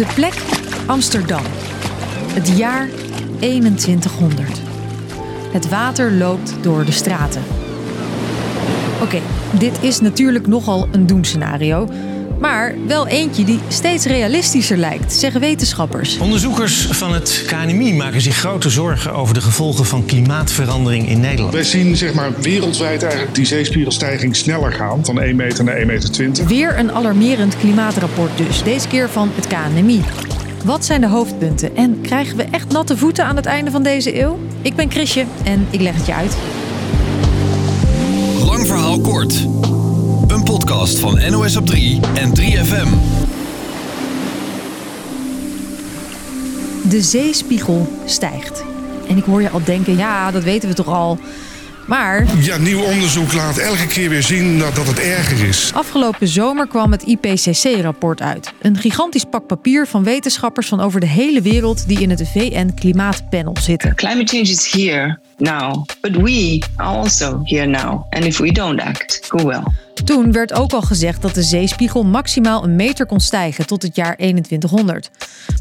De plek Amsterdam. Het jaar 2100. Het water loopt door de straten. Oké, dit is natuurlijk nogal een doemscenario. Maar wel eentje die steeds realistischer lijkt, zeggen wetenschappers. Onderzoekers van het KNMI maken zich grote zorgen over de gevolgen van klimaatverandering in Nederland. Wij zien zeg maar, wereldwijd eigenlijk die zeespiegelstijging sneller gaan, van 1 meter naar 1,20 meter. Weer een alarmerend klimaatrapport dus, deze keer van het KNMI. Wat zijn de hoofdpunten en krijgen we echt natte voeten aan het einde van deze eeuw? Ik ben Chrisje en ik leg het je uit. Lang verhaal kort. Een podcast van NOS op 3 en 3FM. De zeespiegel stijgt. En ik hoor je al denken, ja, dat weten we toch al. Maar Ja, nieuw onderzoek laat elke keer weer zien dat, dat het erger is. afgelopen zomer kwam het IPCC-rapport uit. Een gigantisch pak papier van wetenschappers van over de hele wereld die in het VN-klimaatpanel zitten. Climate change is here now, but we are also here now. And if we don't act, who will? Toen werd ook al gezegd dat de zeespiegel maximaal een meter kon stijgen tot het jaar 2100.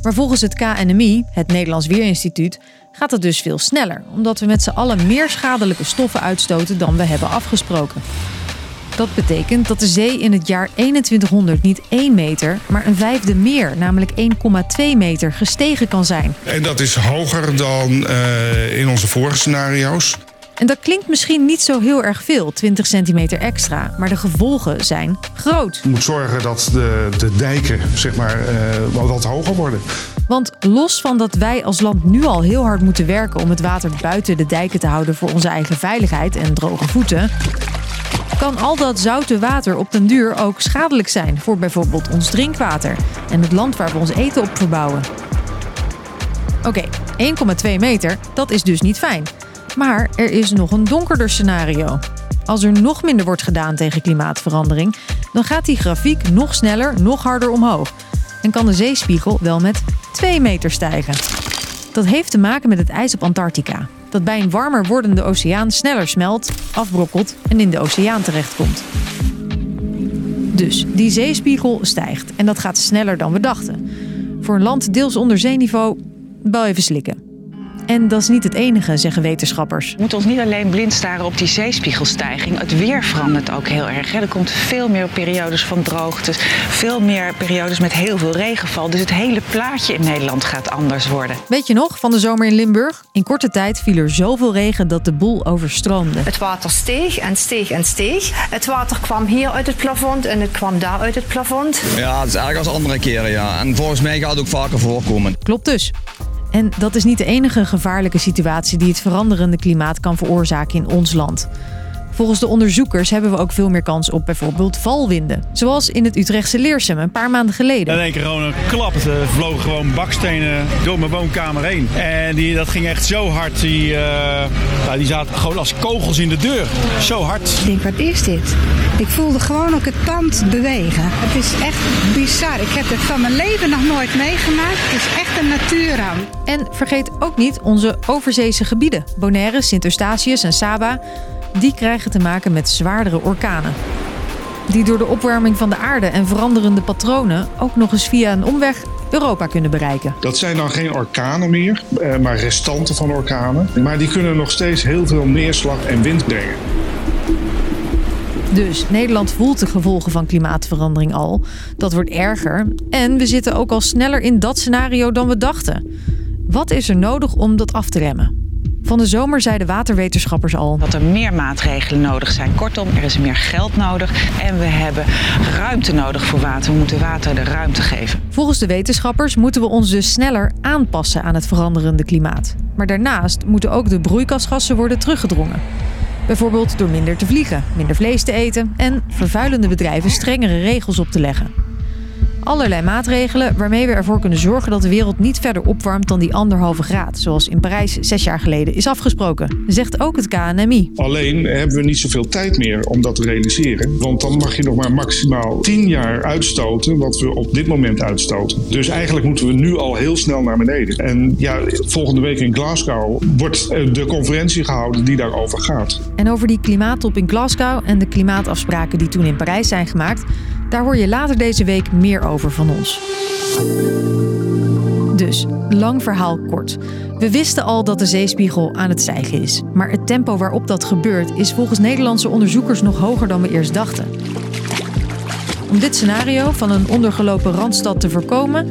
Maar volgens het KNMI, het Nederlands Weerinstituut, gaat het dus veel sneller, omdat we met z'n allen meer schadelijke stoffen uitstoten dan we hebben afgesproken. Dat betekent dat de zee in het jaar 2100 niet 1 meter, maar een vijfde meer, namelijk 1,2 meter, gestegen kan zijn. En dat is hoger dan eh, in onze vorige scenario's. En dat klinkt misschien niet zo heel erg veel, 20 centimeter extra, maar de gevolgen zijn groot. Je moet zorgen dat de, de dijken zeg maar, eh, wat, wat hoger worden. Want los van dat wij als land nu al heel hard moeten werken om het water buiten de dijken te houden voor onze eigen veiligheid en droge voeten, kan al dat zoute water op den duur ook schadelijk zijn voor bijvoorbeeld ons drinkwater en het land waar we ons eten op verbouwen. Oké, 1,2 meter, dat is dus niet fijn. Maar er is nog een donkerder scenario. Als er nog minder wordt gedaan tegen klimaatverandering, dan gaat die grafiek nog sneller, nog harder omhoog. En kan de zeespiegel wel met 2 meter stijgen. Dat heeft te maken met het ijs op Antarctica. Dat bij een warmer wordende oceaan sneller smelt, afbrokkelt en in de oceaan terechtkomt. Dus die zeespiegel stijgt en dat gaat sneller dan we dachten. Voor een land deels onder zeeniveau, wel even slikken. En dat is niet het enige, zeggen wetenschappers. We moeten ons niet alleen blind staren op die zeespiegelstijging. Het weer verandert ook heel erg. hè. Er komt veel meer periodes van droogtes, veel meer periodes met heel veel regenval. Dus het hele plaatje in Nederland gaat anders worden. Weet je nog van de zomer in Limburg? In korte tijd viel er zoveel regen dat de boel overstroomde. Het water steeg en steeg en steeg. Het water kwam hier uit het plafond en het kwam daar uit het plafond. Ja, het is erg als andere keren, ja. En volgens mij gaat het ook vaker voorkomen. Klopt dus. En dat is niet de enige gevaarlijke situatie die het veranderende klimaat kan veroorzaken in ons land. Volgens de onderzoekers hebben we ook veel meer kans op bijvoorbeeld valwinden. Zoals in het Utrechtse Leersum een paar maanden geleden. In één keer gewoon een klap. Er vlogen gewoon bakstenen door mijn woonkamer heen. En die, dat ging echt zo hard. Die, eh, nou, die zaten gewoon als kogels in de deur. Zo hard. Ik denk, wat is dit? Ik voelde gewoon ook het pand bewegen. Het is echt bizar. Ik heb het van mijn leven nog nooit meegemaakt. Het is echt een natuurramp. En vergeet ook niet onze overzeese gebieden. Bonaire, Sint Eustatius en Saba. Die krijgen te maken met zwaardere orkanen. Die door de opwarming van de aarde en veranderende patronen ook nog eens via een omweg Europa kunnen bereiken. Dat zijn dan geen orkanen meer, eh, maar restanten van orkanen. Maar die kunnen nog steeds heel veel neerslag en wind brengen. Dus Nederland voelt de gevolgen van klimaatverandering al. Dat wordt erger. En we zitten ook al sneller in dat scenario dan we dachten. Wat is er nodig om dat af te remmen? Van de zomer zeiden waterwetenschappers al. Dat er meer maatregelen nodig zijn. Kortom, er is meer geld nodig en we hebben ruimte nodig voor water. We moeten water de ruimte geven. Volgens de wetenschappers moeten we ons dus sneller aanpassen aan het veranderende klimaat. Maar daarnaast moeten ook de broeikasgassen worden teruggedrongen. Bijvoorbeeld door minder te vliegen, minder vlees te eten en vervuilende bedrijven strengere regels op te leggen. Allerlei maatregelen waarmee we ervoor kunnen zorgen dat de wereld niet verder opwarmt dan die anderhalve graad, zoals in Parijs zes jaar geleden is afgesproken, zegt ook het KNMI. Alleen hebben we niet zoveel tijd meer om dat te realiseren. Want dan mag je nog maar maximaal 10 jaar uitstoten wat we op dit moment uitstoten. Dus eigenlijk moeten we nu al heel snel naar beneden. En ja, volgende week in Glasgow wordt eh, de conferentie gehouden die daarover gaat. En over die klimaattop in Glasgow en de klimaatafspraken die toen in Parijs zijn gemaakt, Daar hoor je later deze week meer over van ons. Dus, lang verhaal kort. We wisten al dat de zeespiegel aan het stijgen is. Maar het tempo waarop dat gebeurt is volgens Nederlandse onderzoekers nog hoger dan we eerst dachten. Om dit scenario van een ondergelopen randstad te voorkomen,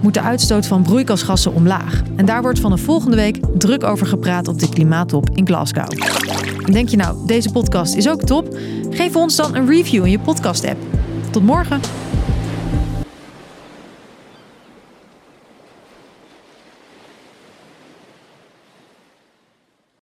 moet de uitstoot van broeikasgassen omlaag. En daar wordt van de volgende week druk over gepraat op de klimaattop in Glasgow. En denk je nou, deze podcast is ook top? Geef ons dan een review in je podcast-app. Tot morgen!